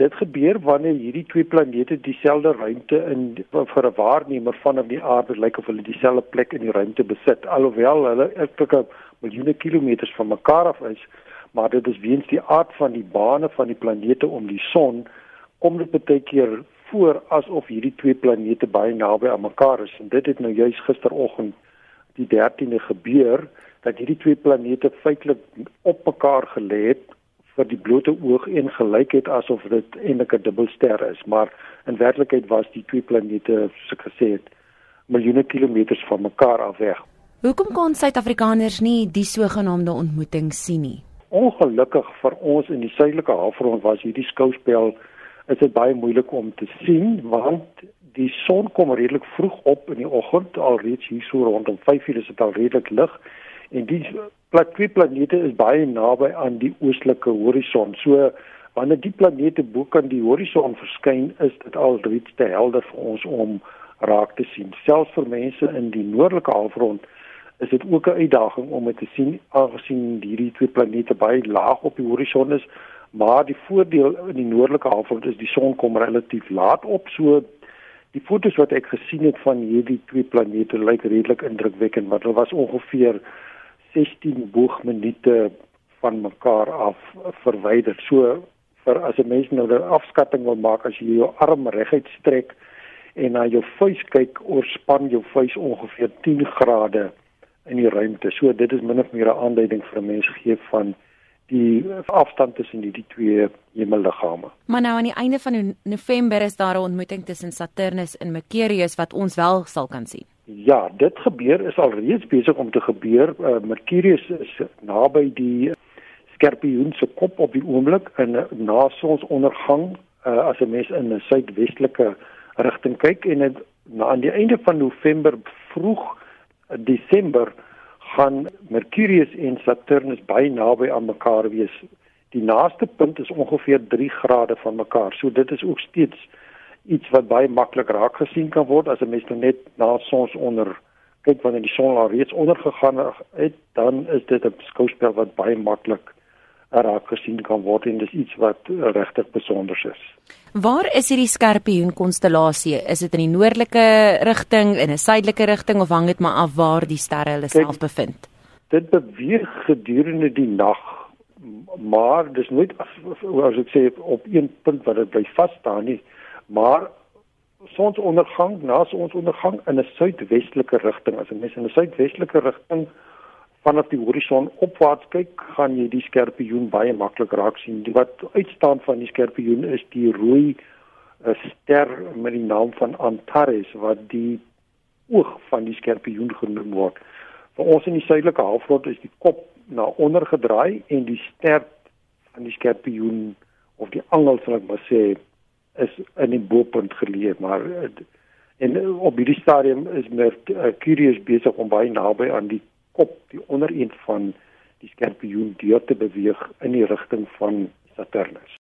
Dit gebeur wanneer hierdie twee planete dieselfde ruimte in vir 'n waarnemer van die aarde lyk of hulle dieselfde plek in die ruimte besit. Alhoewel hulle eintlik miljoene kilometers van mekaar af is maar dit is weens die aard van die bane van die planete om die son kom dit baie keer voor asof hierdie twee planete baie naby aan mekaar is. En dit het nou juis gisteroggend die 13de gebeur dat hierdie twee planete feitelik op mekaar gelê het vir die blote oog en gelyk het asof dit eintlik 'n dubbelster is, maar in werklikheid was die twee planete soos ek gesê het miljoene kilometers van mekaar af weg. Hoekom kon Suid-Afrikaners nie die sogenaamde ontmoeting sien nie? Ongelukkig vir ons in die suidelike halfrond was hierdie skouspel is dit baie moeilik om te sien want die son kom redelik vroeg op in die oggend alreeds hier so rondom 5:00 is dit al redelik lig en die plat twee planete is baie naby aan die oostelike horison. So wanneer die planete bo kan die horison verskyn, is dit al reeds te helder vir ons om raak te sien. Selfs vir mense in die noordelike halfrond is dit ook 'n uitdaging om dit te sien aangesien hierdie twee planete baie laag op die horison is. Maar die voordeel in die noordelike halfrond is die son kom relatief laat op, so die fotos wat ek gesien het van hierdie twee planete lyk redelik indrukwekkend, want hulle was ongeveer 16 boogminute van mekaar af verwyder. So vir as 'n mens nou 'n afskatting wil maak as jy jou arm reguit strek en na jou vuis kyk, oorspan jou vuis ongeveer 10 grade in die ruimte. So dit is min of meer 'n aanduiding vir 'n mens gee van die afstand tussen die, die twee hemelliggame. Maar nou aan die einde van November is daar 'n ontmoeting tussen Saturnus en Mercurius wat ons wel sal kan sien. Ja, dit gebeur is al reeds besig om te gebeur. Uh, Mercurius is naby die Skorpioen se kop op die oomblik en uh, na sonsondergang uh, as 'n mens in 'n suidwestelike rigting kyk en het, na aan die einde van November vroeg Desember gaan Mercurius en Saturnus baie naby aan mekaar wees. Die naaste punt is ongeveer 3 grade van mekaar. So dit is ook steeds iets wat baie maklik raak gesien kan word as 'n mens nou net na sons onder kyk wanneer die son al reeds ondergegaan het, dan is dit 'n skouspel wat baie maklik raak gesien kan word en dis iets wat regtig besonder is. Waar is hierdie skorpioen konstellasie? Is dit in die noordelike rigting, in 'n suidelike rigting of hang dit maar af waar die sterre hulle self bevind? Dit beweeg gedurende die nag, maar dis nooit as, ek sê op een punt wat dit bly vas staan nie maar sonsondergang na sonsondergang in 'n suidwestelike rigting as 'n mens in 'n suidwestelike rigting vanaf die horison opwaarts kyk gaan jy die skorpioen baie maklik raak sien. Die wat uitstaan van die skorpioen is die rooi eh, ster met die naam van Antares wat die oog van die skorpioen genoem word. Vir ons in die suidelike halfrond is die kop na onder gedraai en die stert van die skorpioen of die angel sal ek maar sê is in die bopunt geleë maar en op hierdie stadium is mer uh, Curious besig om baie naby aan die kop die ondereend van die skorpioen deur te beweeg in die rigting van Saturnus